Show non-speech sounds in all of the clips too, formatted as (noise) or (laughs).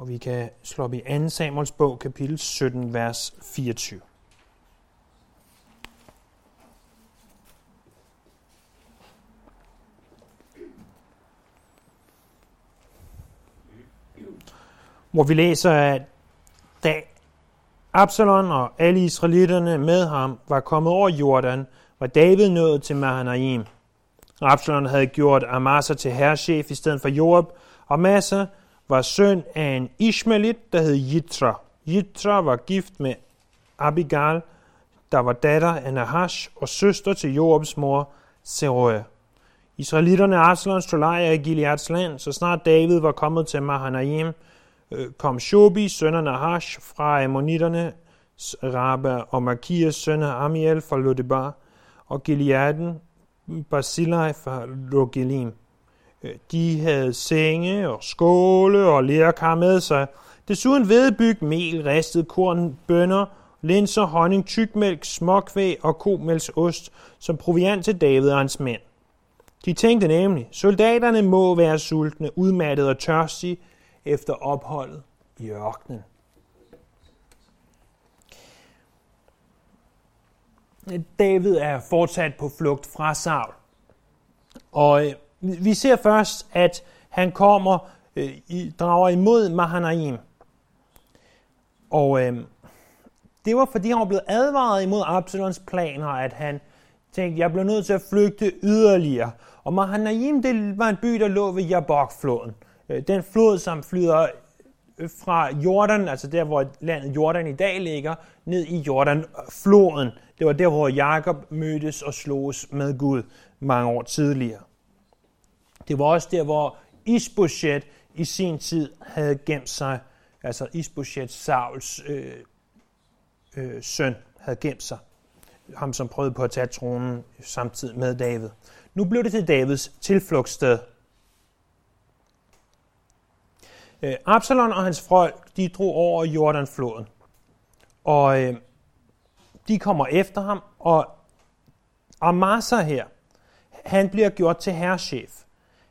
Og vi kan slå op i 2. Samuels bog, kapitel 17, vers 24. Hvor vi læser, at da Absalon og alle israelitterne med ham var kommet over Jordan, var David nået til Mahanaim. Absalon havde gjort Amasa til herrchef i stedet for Joab, og Massa var søn af en Ishmaelit, der hed Jitra. Jitra var gift med Abigail, der var datter af Nahash og søster til Joabs mor, Seruah. Israelitterne Absalon stod lejr i Gileads land, så snart David var kommet til Mahanaim, øh, kom Shobi, søn af Nahash, fra Ammonitterne, Rabba og Makias søn af Amiel fra Lodebar, og Gileaden, Basilai fra Rogelim. Øh, de havde senge og skåle og lærkar med sig. Desuden vedbyg, mel, ristet korn, bønner, linser, honning, tykmælk, småkvæg og komælsost som proviant til David og hans mænd. De tænkte nemlig, soldaterne må være sultne, udmattede og tørstige efter opholdet i ørkenen. David er fortsat på flugt fra Saul. Og øh, vi ser først, at han kommer, øh, i, drager imod Mahanaim. Og øh, det var fordi, han var blevet advaret imod Absalons planer, at han tænkte, jeg bliver nødt til at flygte yderligere. Og Mahanaim, det var en by, der lå ved Jabok-floden. Øh, den flod, som flyder øh, fra Jordan, altså der, hvor landet Jordan i dag ligger, ned i Jordan-floden. Det var der, hvor Jakob mødtes og sloges med Gud mange år tidligere. Det var også der, hvor Isbosjet i sin tid havde gemt sig, altså Isbosjet, Sauls øh, øh, søn, havde gemt sig. Ham, som prøvede på at tage tronen samtidig med David. Nu blev det til Davids tilflugtssted. Øh, Absalon og hans folk, de drog over Jordanfloden. Og øh, de kommer efter ham, og Amasa her, han bliver gjort til herrchef.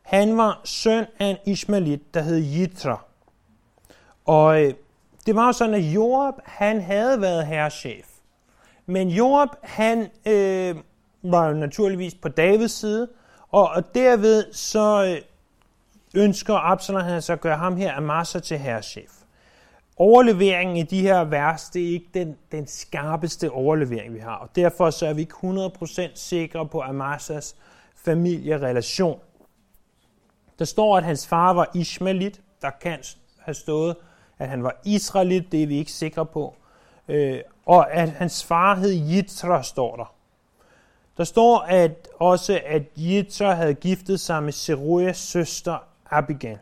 Han var søn af en Ishmaelit, der hed Jitra. Og øh, det var jo sådan, at Joab, han havde været herrechef. Men Joab, han øh, var jo naturligvis på Davids side, og, og derved så øh, ønsker Absalom han så at gøre ham her Amasa til herrechef. Overleveringen i de her vers, det er ikke den, den skarpeste overlevering, vi har, og derfor så er vi ikke 100% sikre på Amasas familierelation. Der står, at hans far var Ishmaelit. Der kan have stået, at han var Israelit. Det er vi ikke sikre på. Øh, og at hans far hed Jitra, står der. Der står at også, at Jitra havde giftet sig med Serujas søster Abigail.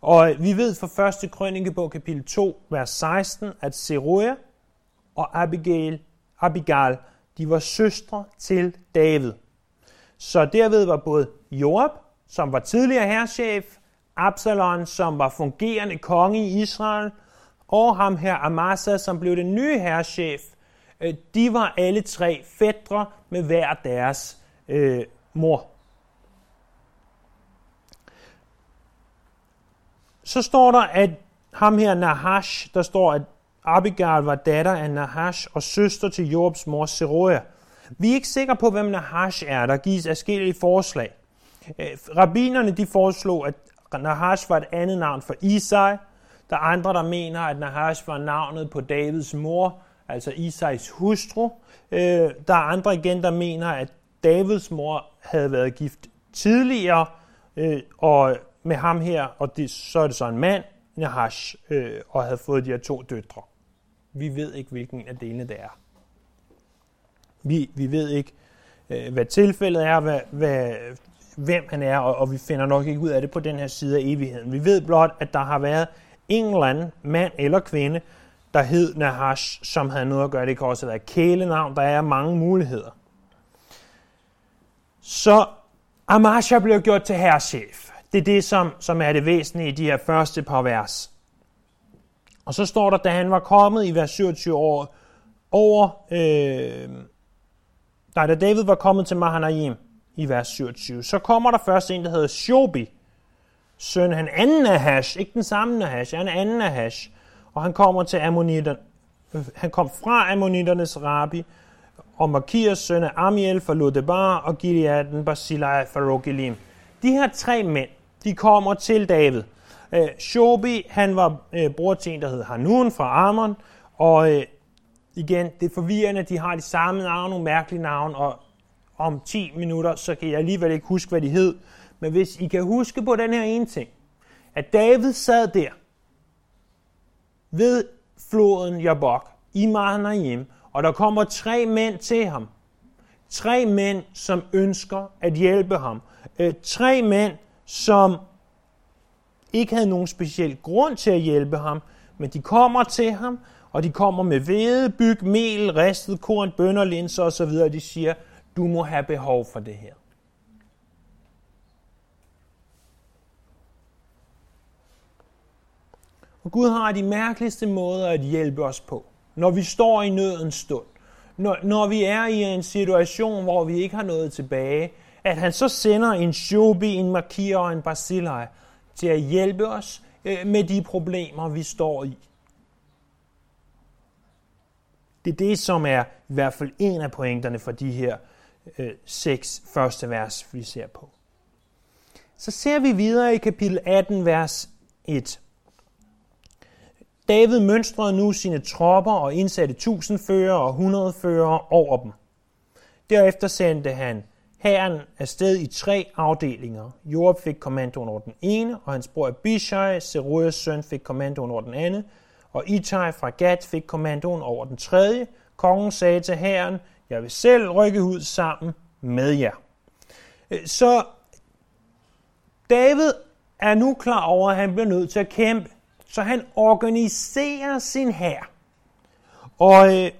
Og vi ved fra 1. krønikebog kapitel 2, vers 16, at Seruja og Abigail, Abigail, de var søstre til David. Så derved var både Joab som var tidligere herrchef, Absalon, som var fungerende konge i Israel, og ham her Amasa, som blev den nye herrchef, øh, de var alle tre fædre med hver deres øh, mor. Så står der, at ham her Nahash, der står, at Abigail var datter af Nahash og søster til Jobs mor Seroja. Vi er ikke sikre på, hvem Nahash er. Der gives afskillige forslag. Øh, Rabinerne de foreslog, at Nahash var et andet navn for Isai. Der er andre, der mener, at Nahash var navnet på Davids mor, altså Isais hustru. Øh, der er andre igen, der mener, at Davids mor havde været gift tidligere, øh, og med ham her, og det, så er det så en mand, Nahash, og havde fået de her to døtre. Vi ved ikke, hvilken af delene det er. Vi, vi ved ikke, hvad tilfældet er, hvad, hvad hvem han er, og, og vi finder nok ikke ud af det på den her side af evigheden. Vi ved blot, at der har været en eller anden mand eller kvinde, der hed Nahash, som havde noget at gøre. Det kan også være kælenavn. Der er mange muligheder. Så Amasha blev gjort til herrchef. Det er det, som, som er det væsentlige i de her første par vers. Og så står der, da han var kommet i vers 27 år, over, øh, nej, da David var kommet til Mahanaim, i vers 27. Så kommer der først en, der hedder Shobi. søn, han anden af Hash, ikke den samme af Hash, han anden af Hash, og han kommer til Ammonitterne. Øh, han kom fra Ammonitternes rabbi, og Makias søn af Amiel fra Lodebar, og Gileaden Basilai fra Rogelim. De her tre mænd, de kommer til David. Øh, Shobi, han var øh, bror til en, der hed Hanun fra Amon, og øh, igen, det er forvirrende, de har de samme navne, nogle mærkelige navne, og om 10 minutter, så kan jeg alligevel ikke huske, hvad de hed. Men hvis I kan huske på den her ene ting, at David sad der ved floden Jabok i Mahanaim, og der kommer tre mænd til ham. Tre mænd, som ønsker at hjælpe ham. Øh, tre mænd, som ikke havde nogen speciel grund til at hjælpe ham, men de kommer til ham, og de kommer med hvede, byg, mel, ristet korn, bønner, linser osv., og de siger, du må have behov for det her. Og Gud har de mærkeligste måder at hjælpe os på, når vi står i nødens stund. Når, når vi er i en situation, hvor vi ikke har noget tilbage, at han så sender en Shobi, en Makir og en Basilai til at hjælpe os øh, med de problemer, vi står i. Det er det, som er i hvert fald en af pointerne for de her øh, 6 første vers, vi ser på. Så ser vi videre i kapitel 18, vers 1. David mønstrede nu sine tropper og indsatte tusindfører og hundredfører over dem. Derefter sendte han hæren afsted i tre afdelinger. Joab fik kommandoen over den ene, og hans bror Abishai, Zeruias søn, fik kommandoen over den anden, og Itai fra Gat fik kommandoen over den tredje. Kongen sagde til hæren, jeg vil selv rykke ud sammen med jer. Øh, så David er nu klar over, at han bliver nødt til at kæmpe. Så han organiserer sin hær. Og øh,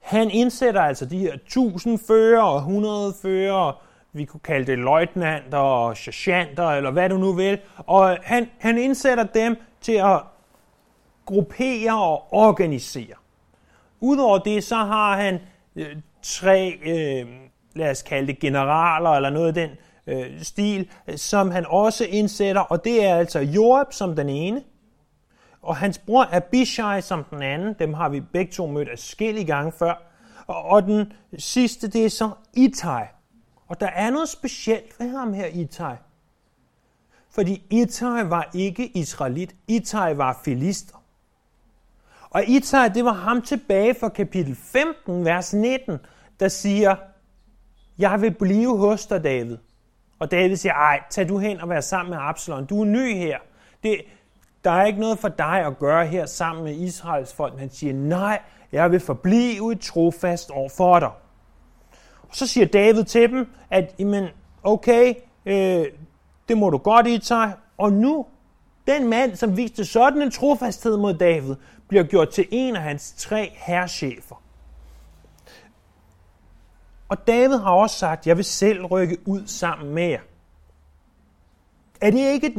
han indsætter altså de her 1000 fører og 100 fører, vi kunne kalde det løjtnanter og sergeanter, eller hvad du nu vil. Og øh, han, han indsætter dem til at gruppere og organisere. Udover det, så har han øh, tre, øh, lad os kalde det generaler, eller noget af den øh, stil, som han også indsætter, og det er altså Joab som den ene, og hans bror Abishai som den anden, dem har vi begge to mødt afskillige gange før, og, og den sidste, det er så Itai. Og der er noget specielt ved ham her, Itai. Fordi Itai var ikke israelit, Itai var filister. Og Itai, det var ham tilbage fra kapitel 15, vers 19, der siger, jeg vil blive hos dig, David. Og David siger, ej, tag du hen og vær sammen med Absalom. Du er ny her. Det, der er ikke noget for dig at gøre her sammen med Israels folk. Han siger, nej, jeg vil forblive trofast over for dig. Og så siger David til dem, at jamen, okay, øh, det må du godt i tage. Og nu, den mand, som viste sådan en trofasthed mod David, bliver gjort til en af hans tre herrchefer. Og David har også sagt, jeg vil selv rykke ud sammen med jer. Er det ikke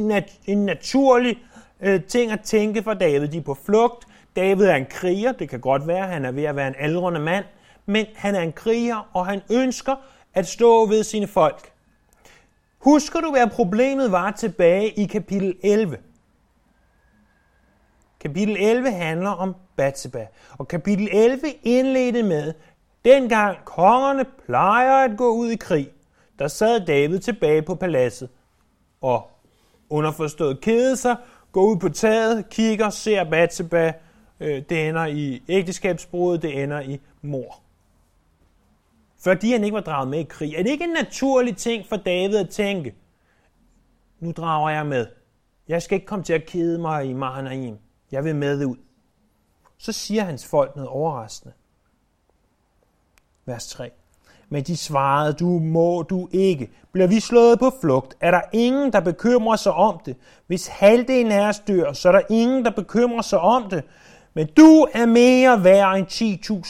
en naturlig øh, ting at tænke for David? De er på flugt. David er en kriger. Det kan godt være, han er ved at være en aldrende mand. Men han er en kriger, og han ønsker at stå ved sine folk. Husker du, hvad problemet var tilbage i kapitel 11? Kapitel 11 handler om Batseba, og kapitel 11 indledte med, dengang kongerne plejer at gå ud i krig, der sad David tilbage på paladset og underforstået kede sig, går ud på taget, kigger, ser Batseba, øh, det ender i ægteskabsbrud, det ender i mor. Fordi han ikke var draget med i krig. Er det ikke en naturlig ting for David at tænke, nu drager jeg med. Jeg skal ikke komme til at kede mig i Mahanaim. Jeg vil med ud. Så siger hans folk noget overraskende. Vers 3. Men de svarede, du må du ikke. Bliver vi slået på flugt, er der ingen, der bekymrer sig om det. Hvis halvdelen af os dør, så er der ingen, der bekymrer sig om det. Men du er mere værd end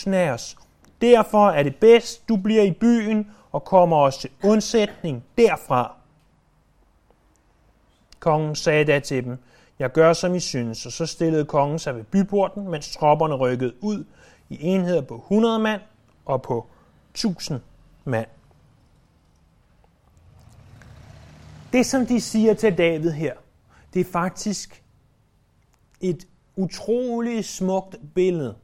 10.000 af os. Derfor er det bedst, du bliver i byen og kommer os til undsætning derfra. Kongen sagde da til dem, jeg gør som I synes, og så stillede kongen sig ved byporten, mens tropperne rykkede ud i enheder på 100 mand og på 1000 mand. Det, som de siger til David her, det er faktisk et utroligt smukt billede.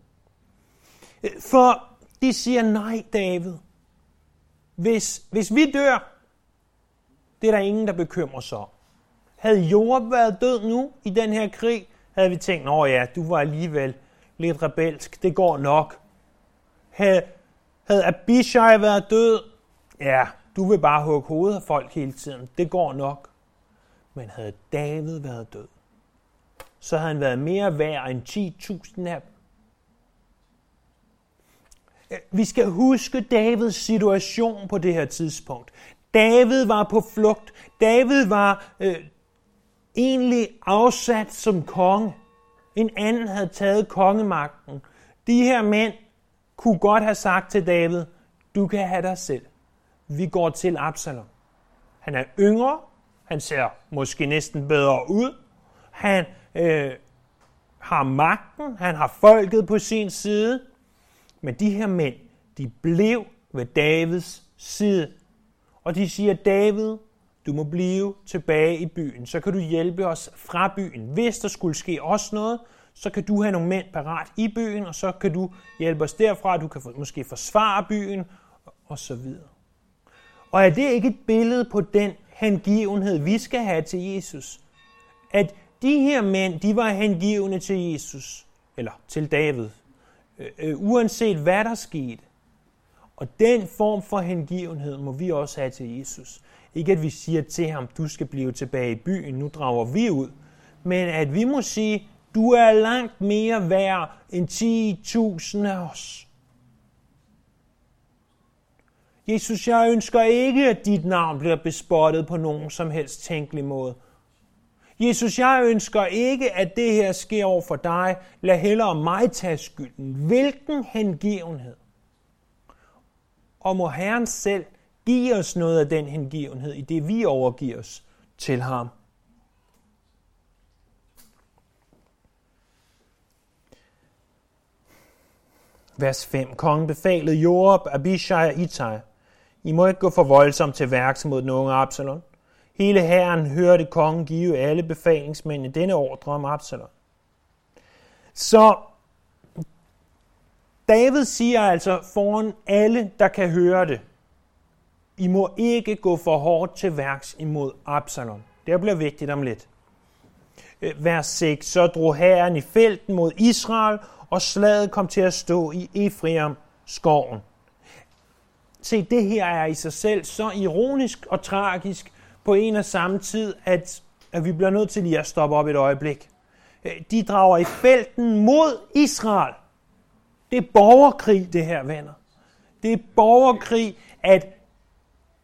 For de siger, nej David, hvis, hvis vi dør, det er der ingen, der bekymrer sig om. Havde Joab været død nu i den her krig, havde vi tænkt, at ja, du var alligevel lidt rebelsk, det går nok. Havde, havde Abishai været død, ja, du vil bare hugge hovedet af folk hele tiden, det går nok. Men havde David været død, så havde han været mere værd end 10.000 af dem. Vi skal huske Davids situation på det her tidspunkt. David var på flugt. David var øh, egentlig afsat som konge. En anden havde taget kongemagten. De her mænd kunne godt have sagt til David, du kan have dig selv. Vi går til Absalom. Han er yngre, han ser måske næsten bedre ud, han øh, har magten, han har folket på sin side, men de her mænd, de blev ved Davids side. Og de siger, David, du må blive tilbage i byen, så kan du hjælpe os fra byen. Hvis der skulle ske også noget, så kan du have nogle mænd parat i byen, og så kan du hjælpe os derfra, du kan måske forsvare byen, og så videre. Og er det ikke et billede på den hengivenhed, vi skal have til Jesus? At de her mænd, de var hengivne til Jesus, eller til David, øh, øh, uanset hvad der skete. Og den form for hengivenhed må vi også have til Jesus. Ikke at vi siger til ham, du skal blive tilbage i byen, nu drager vi ud. Men at vi må sige, du er langt mere værd end 10.000 af os. Jesus, jeg ønsker ikke, at dit navn bliver bespottet på nogen som helst tænkelig måde. Jesus, jeg ønsker ikke, at det her sker over for dig. Lad hellere mig tage skylden. Hvilken hengivenhed. Og må Herren selv give os noget af den hengivenhed, i det vi overgiver os til ham. Vers 5. Kongen befalede Joab, Abishai og Itai. I må ikke gå for voldsomt til værks mod den unge Absalom. Hele herren hørte kongen give alle befalingsmændene denne ordre om Absalom. Så David siger altså foran alle, der kan høre det, i må ikke gå for hårdt til værks imod Absalom. Det bliver vigtigt om lidt. Øh, vers 6. Så drog herren i felten mod Israel, og slaget kom til at stå i Ephraim skoven. Se, det her er i sig selv så ironisk og tragisk på en og samme tid, at, at vi bliver nødt til lige at stoppe op et øjeblik. Øh, de drager i felten mod Israel. Det er borgerkrig, det her, venner. Det er borgerkrig, at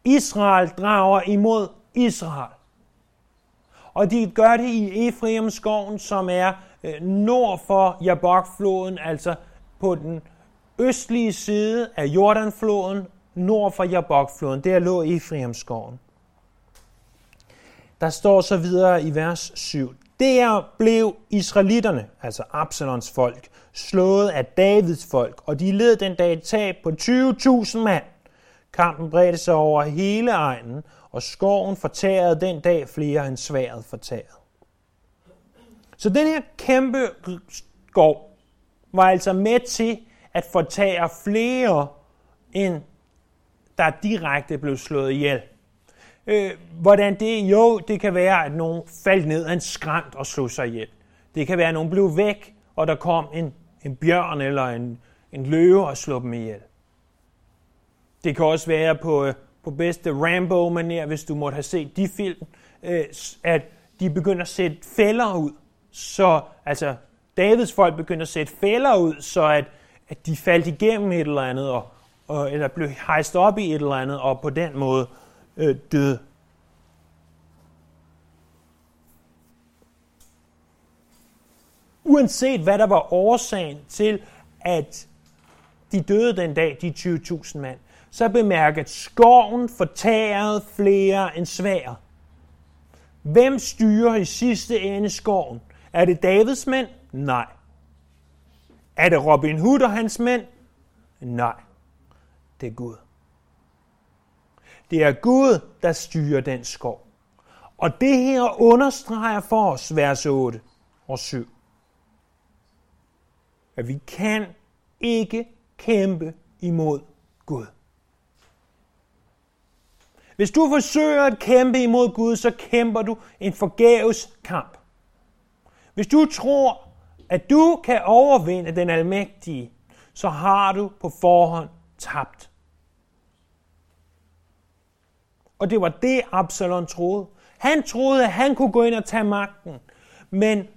Israel drager imod Israel. Og de gør det i Efraimskoven, som er øh, nord for Jabokfloden, altså på den østlige side af Jordanfloden, nord for Jabokfloden. Der lå Efraimskoven. Der står så videre i vers 7. Der blev israelitterne, altså Absalons folk, slået af Davids folk, og de led den dag et tab på 20.000 mand. Kampen bredte sig over hele egnen, og skoven fortærede den dag flere end sværet fortærede. Så den her kæmpe skov var altså med til at fortære flere, end der direkte blev slået ihjel. Øh, hvordan det? Jo, det kan være, at nogen faldt ned af en skrænt og slog sig ihjel. Det kan være, at nogen blev væk, og der kom en, en bjørn eller en, en løve og slog dem ihjel. Det kan også være på, øh, på bedste Rambo-manér, hvis du måtte have set de film, øh, at de begynder at sætte fælder ud. Så altså, Davids folk begynder at sætte fælder ud, så at, at de faldt igennem et eller andet, og, og, eller blev hejst op i et eller andet, og på den måde øh, døde. Uanset hvad der var årsagen til, at de døde den dag, de 20.000 mand, så bemærk, at skoven fortærede flere end svær. Hvem styrer i sidste ende skoven? Er det Davids mænd? Nej. Er det Robin Hood og hans mænd? Nej. Det er Gud. Det er Gud, der styrer den skov. Og det her understreger for os, vers 8 og 7, at vi kan ikke kæmpe imod Gud. Hvis du forsøger at kæmpe imod Gud, så kæmper du en forgæves kamp. Hvis du tror, at du kan overvinde den almægtige, så har du på forhånd tabt. Og det var det, Absalon troede. Han troede, at han kunne gå ind og tage magten. Men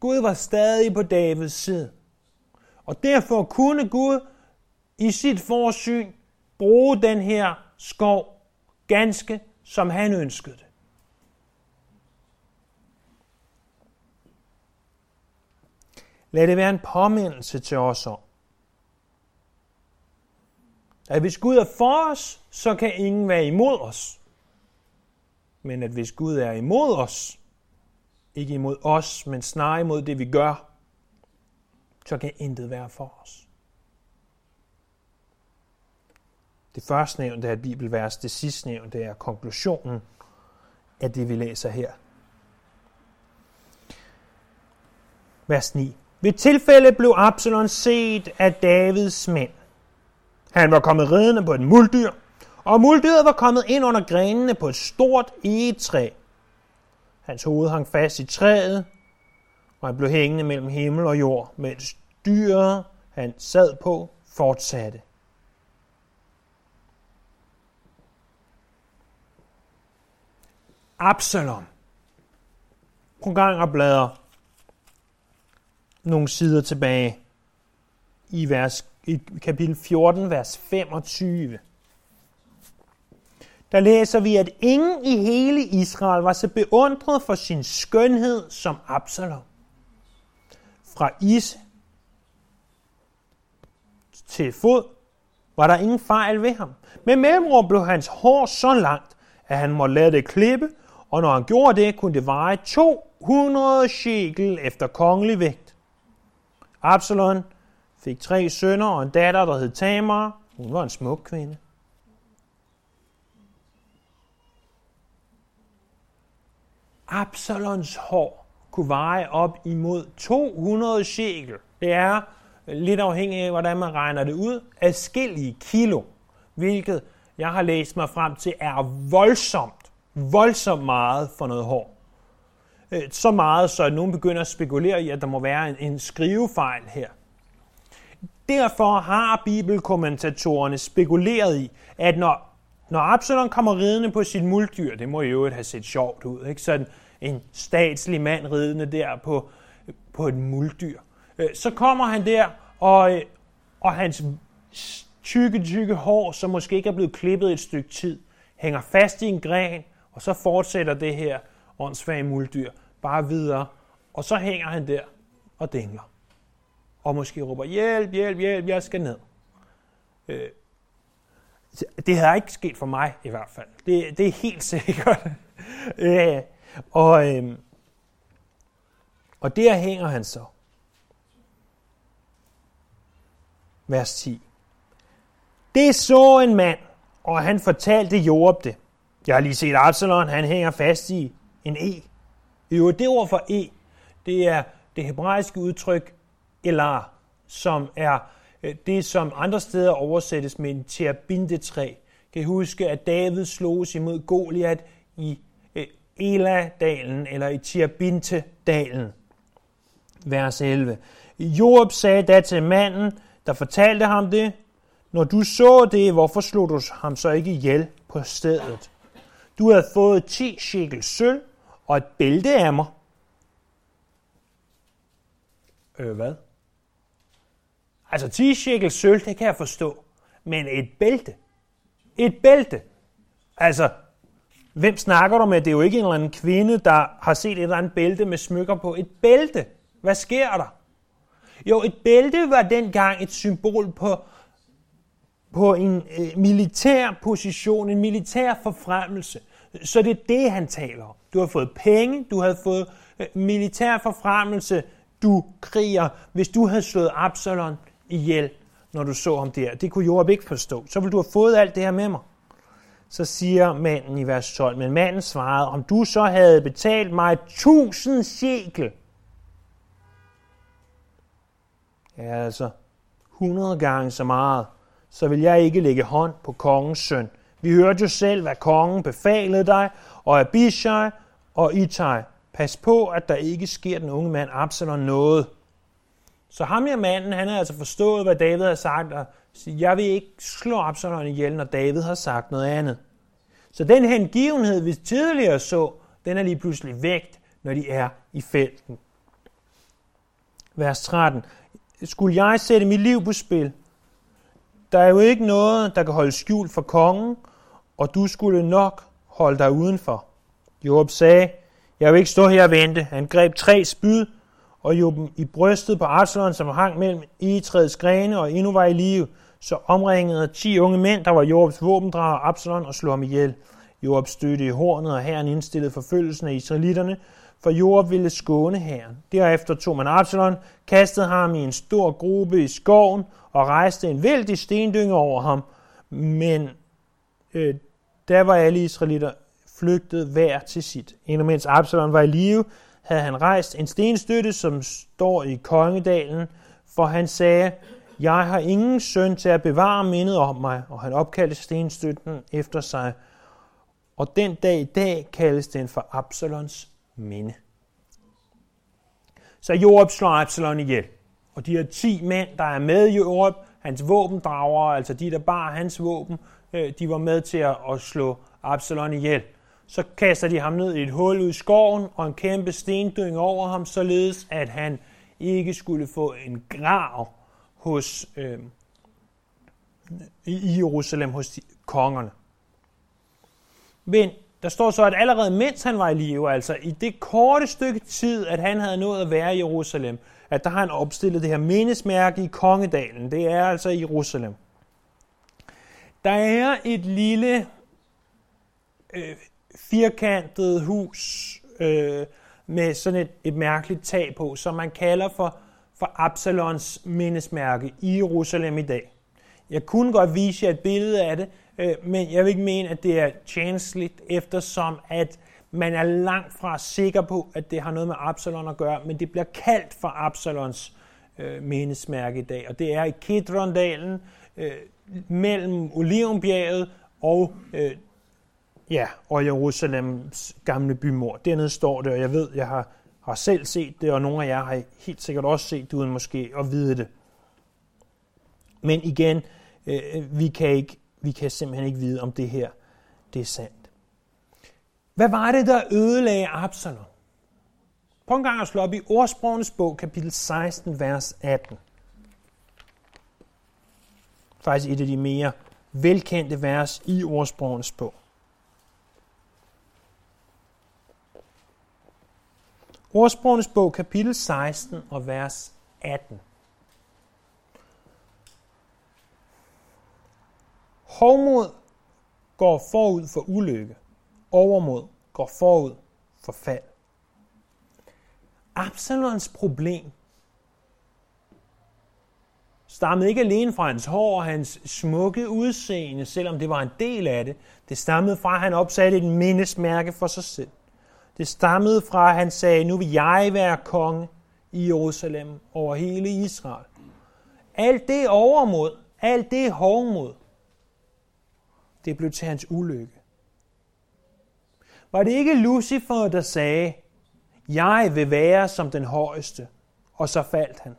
Gud var stadig på Davids side. Og derfor kunne Gud i sit forsyn bruge den her skov ganske som han ønskede det. Lad det være en påmindelse til os om, at hvis Gud er for os, så kan ingen være imod os. Men at hvis Gud er imod os, ikke imod os, men snarere imod det, vi gør, så kan intet være for os. Det første nævnte er et bibelvers, det sidste nævnte er konklusionen af det, vi læser her. Vers 9. Ved tilfælde blev Absalon set af Davids mænd. Han var kommet ridende på et muldyr, og muldyret var kommet ind under grenene på et stort egetræ. Hans hoved hang fast i træet, og han blev hængende mellem himmel og jord, mens dyret, han sad på, fortsatte. Absalom. Prøv gang at bladre nogle sider tilbage i, vers, i kapitel 14, vers 25. Der læser vi, at ingen i hele Israel var så beundret for sin skønhed som Absalom. Fra is til fod var der ingen fejl ved ham. Med mellemrum blev hans hår så langt, at han måtte lade det klippe, og når han gjorde det, kunne det veje 200 shekel efter kongelig vægt. Absalon fik tre sønner og en datter, der hed Tamar. Hun var en smuk kvinde. Absalons hår kunne veje op imod 200 shekel. Det er lidt afhængig af, hvordan man regner det ud, adskillige kilo, hvilket jeg har læst mig frem til er voldsomt voldsomt meget for noget hår. Øh, så meget, så nogen begynder at spekulere i, at der må være en, en skrivefejl her. Derfor har bibelkommentatorerne spekuleret i, at når, når Absalom kommer ridende på sit muldyr, det må jo have set sjovt ud, ikke? sådan en statslig mand ridende der på, på et muldyr, øh, så kommer han der, og, øh, og hans tykke, tykke hår, som måske ikke er blevet klippet et stykke tid, hænger fast i en gren, og så fortsætter det her åndssvage muldyr bare videre, og så hænger han der og dingler. Og måske råber, hjælp, hjælp, hjælp, jeg skal ned. Øh, det havde ikke sket for mig i hvert fald. Det, det er helt sikkert. (laughs) øh, og, øh, og der hænger han så. Vers 10. Det så en mand, og han fortalte Job det. Jeg har lige set Absalon, han hænger fast i en E. I øvrigt, det ord for E, det er det hebraiske udtryk elar, som er øh, det, som andre steder oversættes med en terbintetræ. Kan I huske, at David slogs imod Goliat i øh, Eladalen eller i Tirbinte-dalen. Vers 11. Job sagde da til manden, der fortalte ham det, når du så det, hvorfor slog du ham så ikke ihjel på stedet? Du havde fået 10 shekel sølv og et bælte af mig. Øh, hvad? Altså 10 shekel sølv, det kan jeg forstå. Men et bælte? Et bælte? Altså, hvem snakker du med? Det er jo ikke en eller anden kvinde, der har set et eller andet bælte med smykker på. Et bælte? Hvad sker der? Jo, et bælte var dengang et symbol på, på en øh, militær position, en militær forfremmelse. Så det er det, han taler om. Du har fået penge, du har fået øh, militær forfremmelse, du kriger, hvis du havde slået Absalon ihjel, når du så ham der. Det kunne Joab ikke forstå. Så ville du have fået alt det her med mig. så siger manden i vers 12, men manden svarede, om du så havde betalt mig tusind shekel. Ja, altså 100 gange så meget, så vil jeg ikke lægge hånd på kongens søn. Vi hørte jo selv, hvad kongen befalede dig, og Abishai og Itai. Pas på, at der ikke sker den unge mand Absalom noget. Så ham her manden, han har altså forstået, hvad David har sagt, og siger, jeg vil ikke slå Absalom ihjel, når David har sagt noget andet. Så den hengivenhed, vi tidligere så, den er lige pludselig vægt, når de er i felten. Vers 13. Skulle jeg sætte mit liv på spil? Der er jo ikke noget, der kan holde skjul for kongen, og du skulle nok holde dig udenfor. Job sagde, jeg vil ikke stå her og vente. Han greb tre spyd og jo dem i brystet på Absalon, som hang mellem egetræets grene og endnu var i live. Så omringede 10 unge mænd, der var Jobs våbendrager Absalon og slog ham ihjel. Job stødte i hornet, og herren indstillede forfølgelsen af israelitterne, for Job ville skåne herren. Derefter tog man Absalon, kastede ham i en stor gruppe i skoven og rejste en vældig stendynge over ham. Men øh, der var alle israelitter flygtet hver til sit. Endnu mens Absalon var i live, havde han rejst en stenstøtte, som står i Kongedalen, for han sagde, jeg har ingen søn til at bevare mindet om mig, og han opkaldte stenstøtten efter sig. Og den dag i dag kaldes den for Absalons minde. Så Joab slår Absalon ihjel. Og de her 10 mænd, der er med Joab, hans våbendragere, altså de, der bar hans våben, Øh, de var med til at slå Absalon ihjel. Så kaster de ham ned i et hul ud i skoven og en kæmpe stendyng over ham, således at han ikke skulle få en grav hos, øh, i Jerusalem hos de, kongerne. Men der står så, at allerede mens han var i live, altså i det korte stykke tid, at han havde nået at være i Jerusalem, at der har han opstillet det her mindesmærke i Kongedalen. Det er altså i Jerusalem. Der er et lille øh, firkantet hus øh, med sådan et, et mærkeligt tag på, som man kalder for, for Absalons mindesmærke i Jerusalem i dag. Jeg kunne godt vise jer et billede af det, øh, men jeg vil ikke mene, at det er tjenestligt, eftersom at man er langt fra sikker på, at det har noget med Absalon at gøre, men det bliver kaldt for Absalons øh, mindesmærke i dag, og det er i Kidrondalen øh, mellem Olivenbjerget og øh, Ja, og Jerusalems gamle bymur. Dernede står det, og jeg ved, jeg har, har selv set det, og nogle af jer har helt sikkert også set det, uden måske at vide det. Men igen, øh, vi, kan ikke, vi kan simpelthen ikke vide, om det her det er sandt. Hvad var det, der ødelagde Absalom? På en gang at slå op i Ordsprogenes bog, kapitel 16, vers 18. Faktisk et af de mere velkendte vers i Ordsprogenes bog. Ordsprogenes bog, kapitel 16 og vers 18. Hovmod går forud for ulykke. Overmod går forud for fald. Absalons problem stammede ikke alene fra hans hår og hans smukke udseende, selvom det var en del af det. Det stammede fra, at han opsatte et mindesmærke for sig selv. Det stammede fra, at han sagde, nu vil jeg være konge i Jerusalem over hele Israel. Alt det overmod, alt det hovmod, det blev til hans ulykke. Var det ikke Lucifer, der sagde, jeg vil være som den højeste, og så faldt han.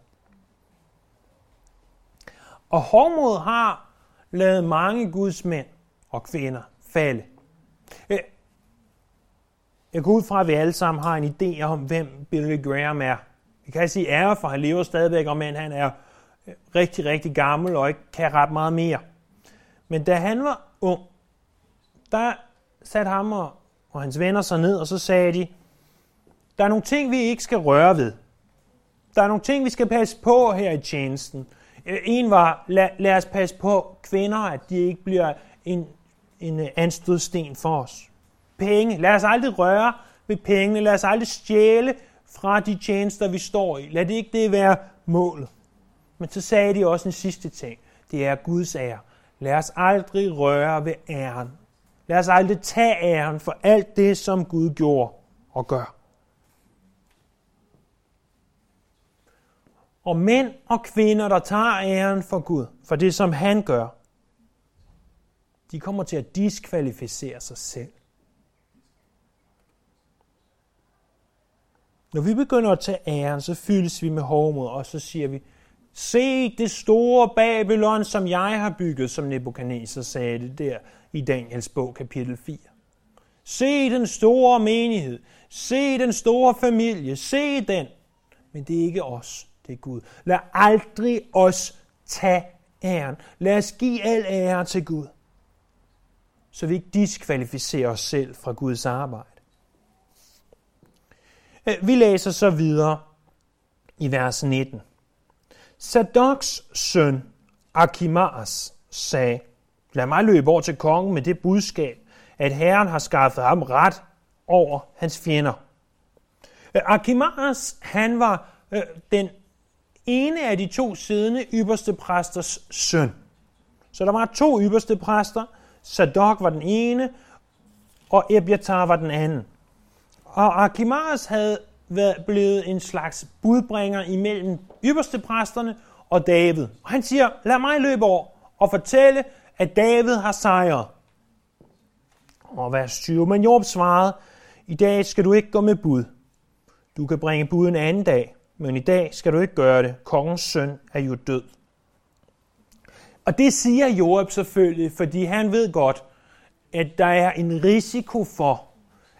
Og hovmod har lavet mange Guds mænd og kvinder falde. Øh, jeg går ud fra, at vi alle sammen har en idé om, hvem Billy Graham er. Vi kan sige ære, for han lever stadigvæk, og men han er øh, rigtig, rigtig gammel og ikke kan ret meget mere. Men da han var ung, der satte ham og, og hans venner sig ned, og så sagde de, der er nogle ting, vi ikke skal røre ved. Der er nogle ting, vi skal passe på her i tjenesten. Øh, en var, lad, lad os passe på kvinder, at de ikke bliver en, en øh, anstødsten for os penge. Lad os aldrig røre ved pengene. Lad os aldrig stjæle fra de tjenester, vi står i. Lad det ikke det være målet. Men så sagde de også en sidste ting. Det er Guds ære. Lad os aldrig røre ved æren. Lad os aldrig tage æren for alt det, som Gud gjorde og gør. Og mænd og kvinder, der tager æren for Gud, for det som han gør, de kommer til at diskvalificere sig selv. Når vi begynder at tage æren, så fyldes vi med hovmod, og så siger vi, se det store Babylon, som jeg har bygget, som Nebuchadnezzar sagde det der i Daniels bog, kapitel 4. Se den store menighed. Se den store familie. Se den. Men det er ikke os til Gud. Lad aldrig os tage æren. Lad os give al ære til Gud. Så vi ikke diskvalificerer os selv fra Guds arbejde. Øh, vi læser så videre i vers 19. Sadoks søn Akimas sagde, lad mig løbe over til kongen med det budskab, at Herren har skaffet ham ret over hans fjender. Øh, han var øh, den ene af de to siddende ypperste præsters søn. Så der var to ypperste præster. Sadok var den ene, og Ebiatar var den anden. Og Akimaras havde været blevet en slags budbringer imellem ypperste præsterne og David. Og han siger, lad mig løbe over og fortælle, at David har sejret. Og vers 20. Men Job svarede, i dag skal du ikke gå med bud. Du kan bringe bud en anden dag, men i dag skal du ikke gøre det. Kongens søn er jo død. Og det siger Joab selvfølgelig, fordi han ved godt, at der er en risiko for,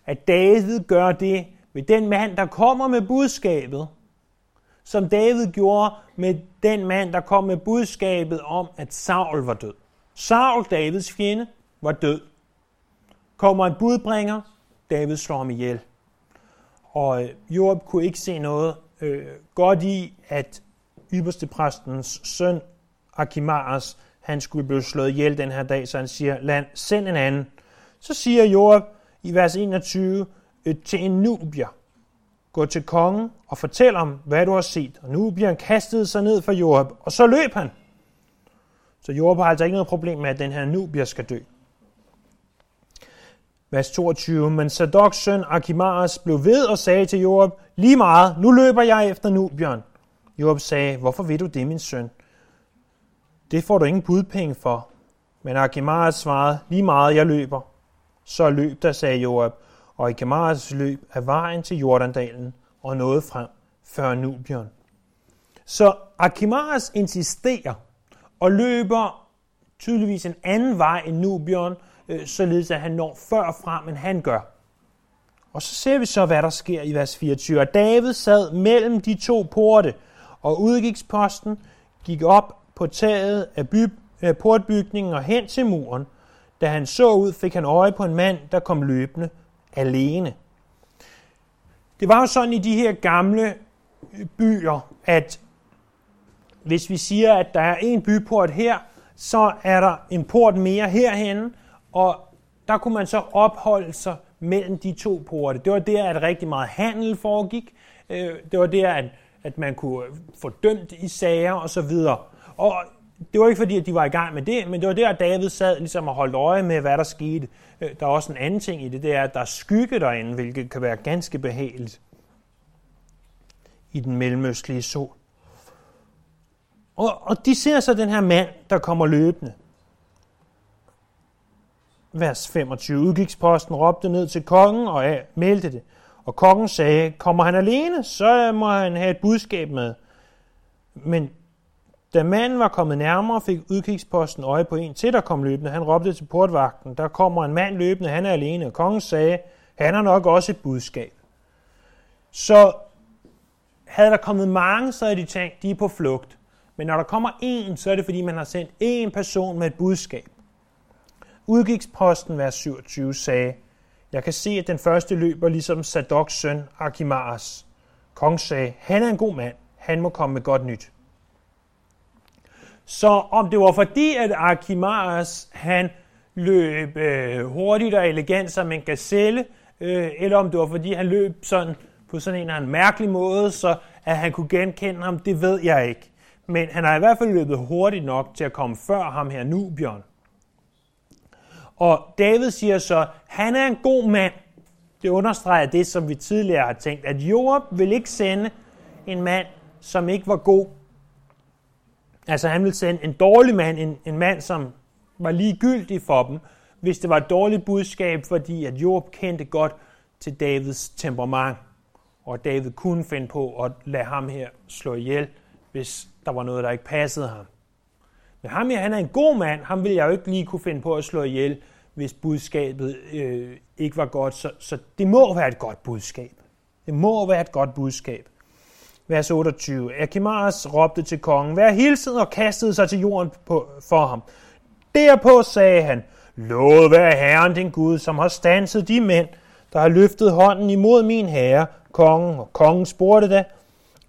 at David gør det med den mand, der kommer med budskabet, som David gjorde med den mand, der kom med budskabet om, at Saul var død. Saul, Davids fjende, var død. Kommer en budbringer, David slår ham ihjel. Og øh, Job kunne ikke se noget øh, godt i, at ypperstepræstens søn, Akimaras, han skulle blive slået ihjel den her dag, så han siger, Lad, send en anden. Så siger Job i vers 21 øh, til en nubier, gå til kongen og fortæl ham, hvad du har set. Og nubieren kastede sig ned for Job, og så løb han. Så Job har altså ikke noget problem med, at den her nubier skal dø. Vers 22. Men Sadoks søn Akimaras blev ved og sagde til Job, lige meget, nu løber jeg efter Nubion. Job sagde, hvorfor vil du det, min søn? Det får du ingen budpenge for. Men Akimaras svarede, lige meget jeg løber. Så løb der, sagde Joab, og Akimaras løb af vejen til Jordandalen og nåede frem før Nubion. Så Akimaras insisterer og løber tydeligvis en anden vej end Nubion, øh, således at han når før frem, end han gør. Og så ser vi så, hvad der sker i vers 24. Og David sad mellem de to porte, og udgiksposten gik op på taget af by, øh, portbygningen og hen til muren. Da han så ud, fik han øje på en mand, der kom løbende alene. Det var jo sådan i de her gamle øh, byer, at hvis vi siger, at der er en byport her, så er der en port mere herhen, og der kunne man så opholde sig mellem de to porte. Det var der, at rigtig meget handel foregik. Øh, det var der, at, at man kunne øh, få dømt i sager osv. Og det var ikke fordi, at de var i gang med det, men det var der, at David sad ligesom og holdt øje med, hvad der skete. Øh, der er også en anden ting i det, det er, at der er skygge derinde, hvilket kan være ganske behageligt i den mellemøstlige sol. Og, og de ser så den her mand, der kommer løbende. Vers 25. Udgiksposten råbte ned til kongen og af, meldte det. Og kongen sagde, kommer han alene, så må han have et budskab med. Men da manden var kommet nærmere, fik udkigsposten øje på en til, der kom løbende. Han råbte til portvagten, der kommer en mand løbende, han er alene. Og kongen sagde, han har nok også et budskab. Så havde der kommet mange, så havde de tænkt, de er på flugt. Men når der kommer en, så er det fordi, man har sendt en person med et budskab. Udgiksposten, vers 27, sagde, jeg kan se, at den første løber ligesom Sadoks søn Akimars. Kong sagde, han er en god mand, han må komme med godt nyt. Så om det var fordi, at Akimars, han løb øh, hurtigt og elegant som en gazelle, øh, eller om det var fordi, han løb sådan på sådan en eller anden mærkelig måde, så at han kunne genkende ham, det ved jeg ikke. Men han har i hvert fald løbet hurtigt nok til at komme før ham her, Nubion. Og David siger så, han er en god mand. Det understreger det, som vi tidligere har tænkt, at Joab vil ikke sende en mand, som ikke var god. Altså han vil sende en dårlig mand, en, en mand, som var ligegyldig for dem, hvis det var et dårligt budskab, fordi at Job kendte godt til Davids temperament, og David kunne finde på at lade ham her slå ihjel, hvis der var noget, der ikke passede ham. Men ham her, han er en god mand, ham vil jeg jo ikke lige kunne finde på at slå ihjel, hvis budskabet øh, ikke var godt. Så, så det må være et godt budskab. Det må være et godt budskab. Vers 28. Akimaras råbte til kongen, vær hilsen og kastede sig til jorden på, for ham. Derpå sagde han, Lovet være Herren din Gud, som har stanset de mænd, der har løftet hånden imod min herre, kongen. Og kongen spurgte da,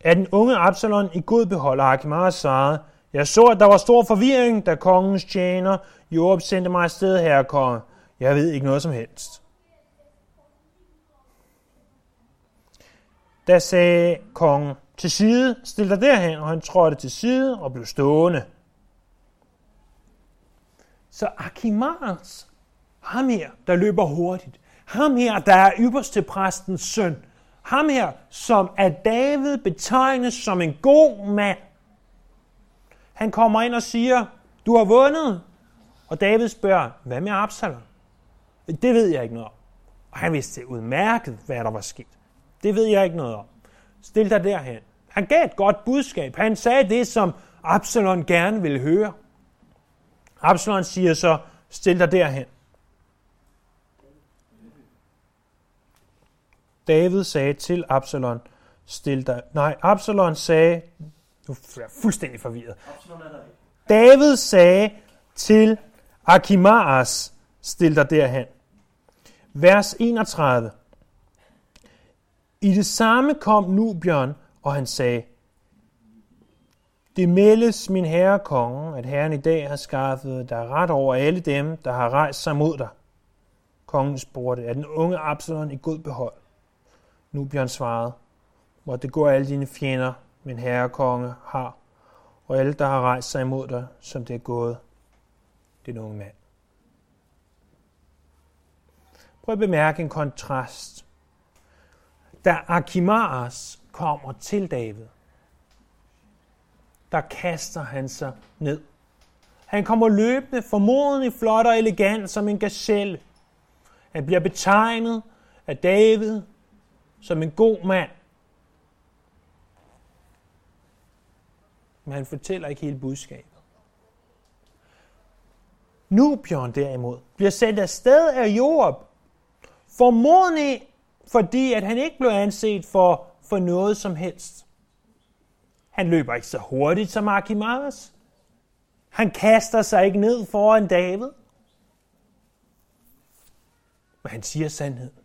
er den unge Absalon i god behold? Akimaras svarede, jeg så, at der var stor forvirring, da kongens tjener Joab sendte mig afsted, herre konge. Jeg ved ikke noget som helst. Da sagde kongen, til side, stil dig derhen, og han trådte til side og blev stående. Så Akimars, ham her, der løber hurtigt, ham her, der er ypperste præstens søn, ham her, som af David betegnes som en god mand, han kommer ind og siger, du har vundet. Og David spørger, hvad med Absalom? Det ved jeg ikke noget om. Og han vidste udmærket, hvad der var sket. Det ved jeg ikke noget om. Stil dig derhen. Han gav et godt budskab. Han sagde det, som Absalom gerne ville høre. Absalom siger så, stil dig derhen. David sagde til Absalom, stil dig. Nej, Absalom sagde, nu er jeg fuldstændig forvirret. David sagde til Akimaas, stil dig derhen. Vers 31. I det samme kom Nubion, og han sagde, det meldes, min herre konge, at herren i dag har skaffet dig ret over alle dem, der har rejst sig mod dig. Kongen spurgte, er den unge Absalon i god behold? Nubion svarede, hvor det går alle dine fjender, min herre konge, har, og alle, der har rejst sig imod dig, som det er gået, den unge mand. Prøv at bemærke en kontrast. Da Akimaas kommer til David, der kaster han sig ned. Han kommer løbende, formodentlig flot og elegant som en gazelle. Han bliver betegnet af David som en god mand. Men han fortæller ikke hele budskabet. Nu, derimod, bliver sendt afsted af Joab, formodentlig fordi at han ikke blev anset for, for noget som helst. Han løber ikke så hurtigt som Archimedes. Han kaster sig ikke ned foran David. Men han siger sandheden.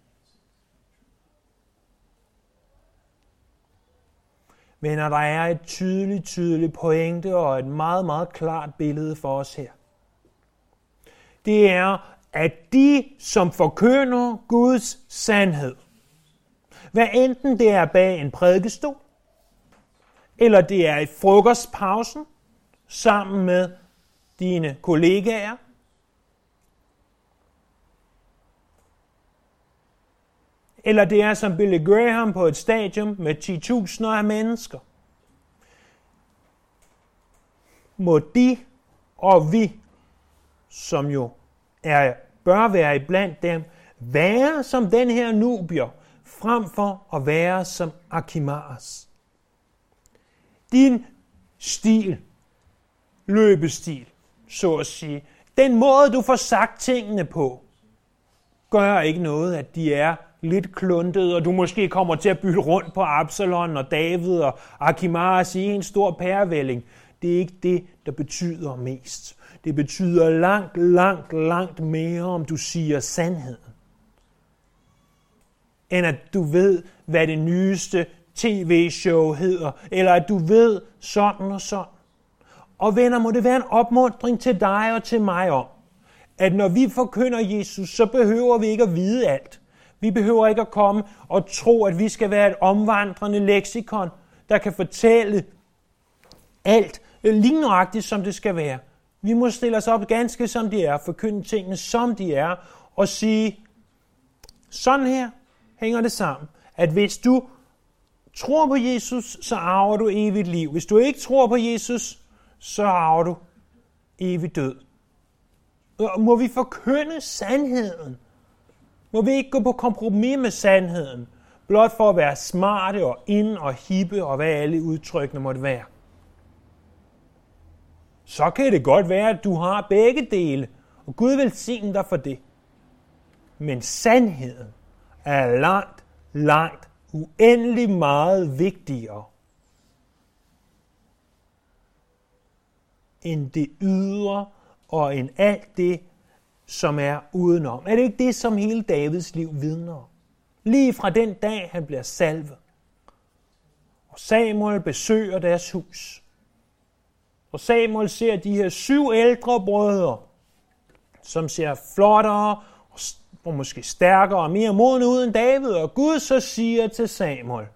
Men når der er et tydeligt, tydeligt pointe og et meget, meget klart billede for os her. Det er, at de, som forkynder Guds sandhed, hvad enten det er bag en prædikestol, eller det er i frokostpausen sammen med dine kollegaer, eller det er som Billy Graham på et stadion med 10.000 af mennesker. Må de og vi, som jo er, bør være iblandt dem, være som den her nubier, frem for at være som Akimaras. Din stil, løbestil, så at sige, den måde, du får sagt tingene på, gør ikke noget, at de er lidt kluntet, og du måske kommer til at bytte rundt på Absalon og David og Akimaras i en stor pærevælling. Det er ikke det, der betyder mest. Det betyder langt, langt, langt mere, om du siger sandheden. End at du ved, hvad det nyeste tv-show hedder, eller at du ved sådan og sådan. Og venner, må det være en opmuntring til dig og til mig om, at når vi forkynder Jesus, så behøver vi ikke at vide alt. Vi behøver ikke at komme og tro, at vi skal være et omvandrende leksikon, der kan fortælle alt Øh, lige nøjagtigt, som det skal være. Vi må stille os op ganske som de er, forkynde tingene som de er, og sige, sådan her hænger det sammen, at hvis du tror på Jesus, så arver du evigt liv. Hvis du ikke tror på Jesus, så arver du evigt død. Øh, må vi forkynde sandheden? Må vi ikke gå på kompromis med sandheden, blot for at være smarte og ind og hippe og hvad alle udtrykkene måtte være? Så kan det godt være, at du har begge dele, og Gud vil sige dig for det. Men sandheden er langt, langt, uendelig meget vigtigere end det ydre og end alt det, som er udenom. Er det ikke det, som hele Davids liv vidner om? Lige fra den dag, han bliver salvet. Og Samuel besøger deres hus. Og Samuel ser de her syv ældre brødre, som ser flottere og måske stærkere og mere modne ud end David. Og Gud så siger til Samuel,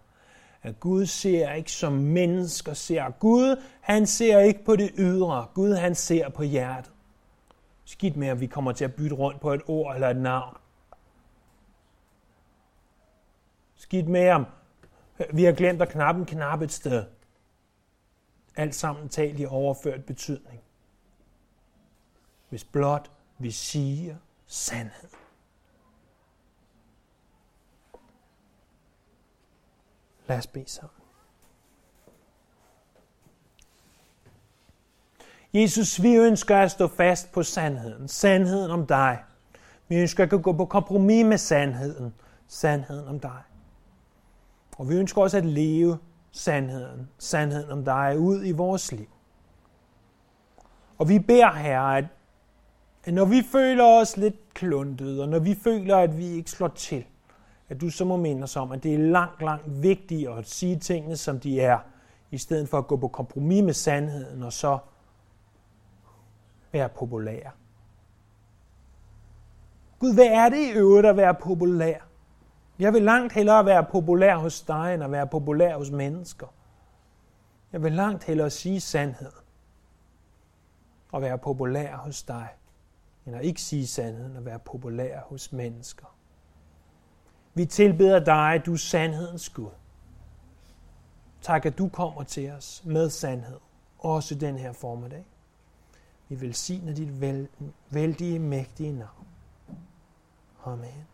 at Gud ser ikke som mennesker ser. Gud, han ser ikke på det ydre. Gud, han ser på hjertet. Skidt med, at vi kommer til at bytte rundt på et ord eller et navn. Skidt med, om vi har glemt at knappe en knap et sted. Alt sammen talt i overført betydning. Hvis blot vi siger sandhed. Lad os bede sammen. Jesus, vi ønsker at stå fast på sandheden. Sandheden om dig. Vi ønsker at gå på kompromis med sandheden. Sandheden om dig. Og vi ønsker også at leve sandheden. Sandheden om dig ud i vores liv. Og vi beder Herre, at, at når vi føler os lidt kluntet, og når vi føler, at vi ikke slår til, at du så må minde os om, at det er langt, langt vigtigere at sige tingene, som de er, i stedet for at gå på kompromis med sandheden, og så være populær. Gud, hvad er det i øvrigt at være populær? Jeg vil langt hellere være populær hos dig, end at være populær hos mennesker. Jeg vil langt hellere sige sandhed og være populær hos dig, end at ikke sige sandheden og være populær hos mennesker. Vi tilbeder dig, du er sandhedens Gud. Tak, at du kommer til os med sandhed, også den her formiddag. Vi velsigner dit vældige, mægtige navn. Amen.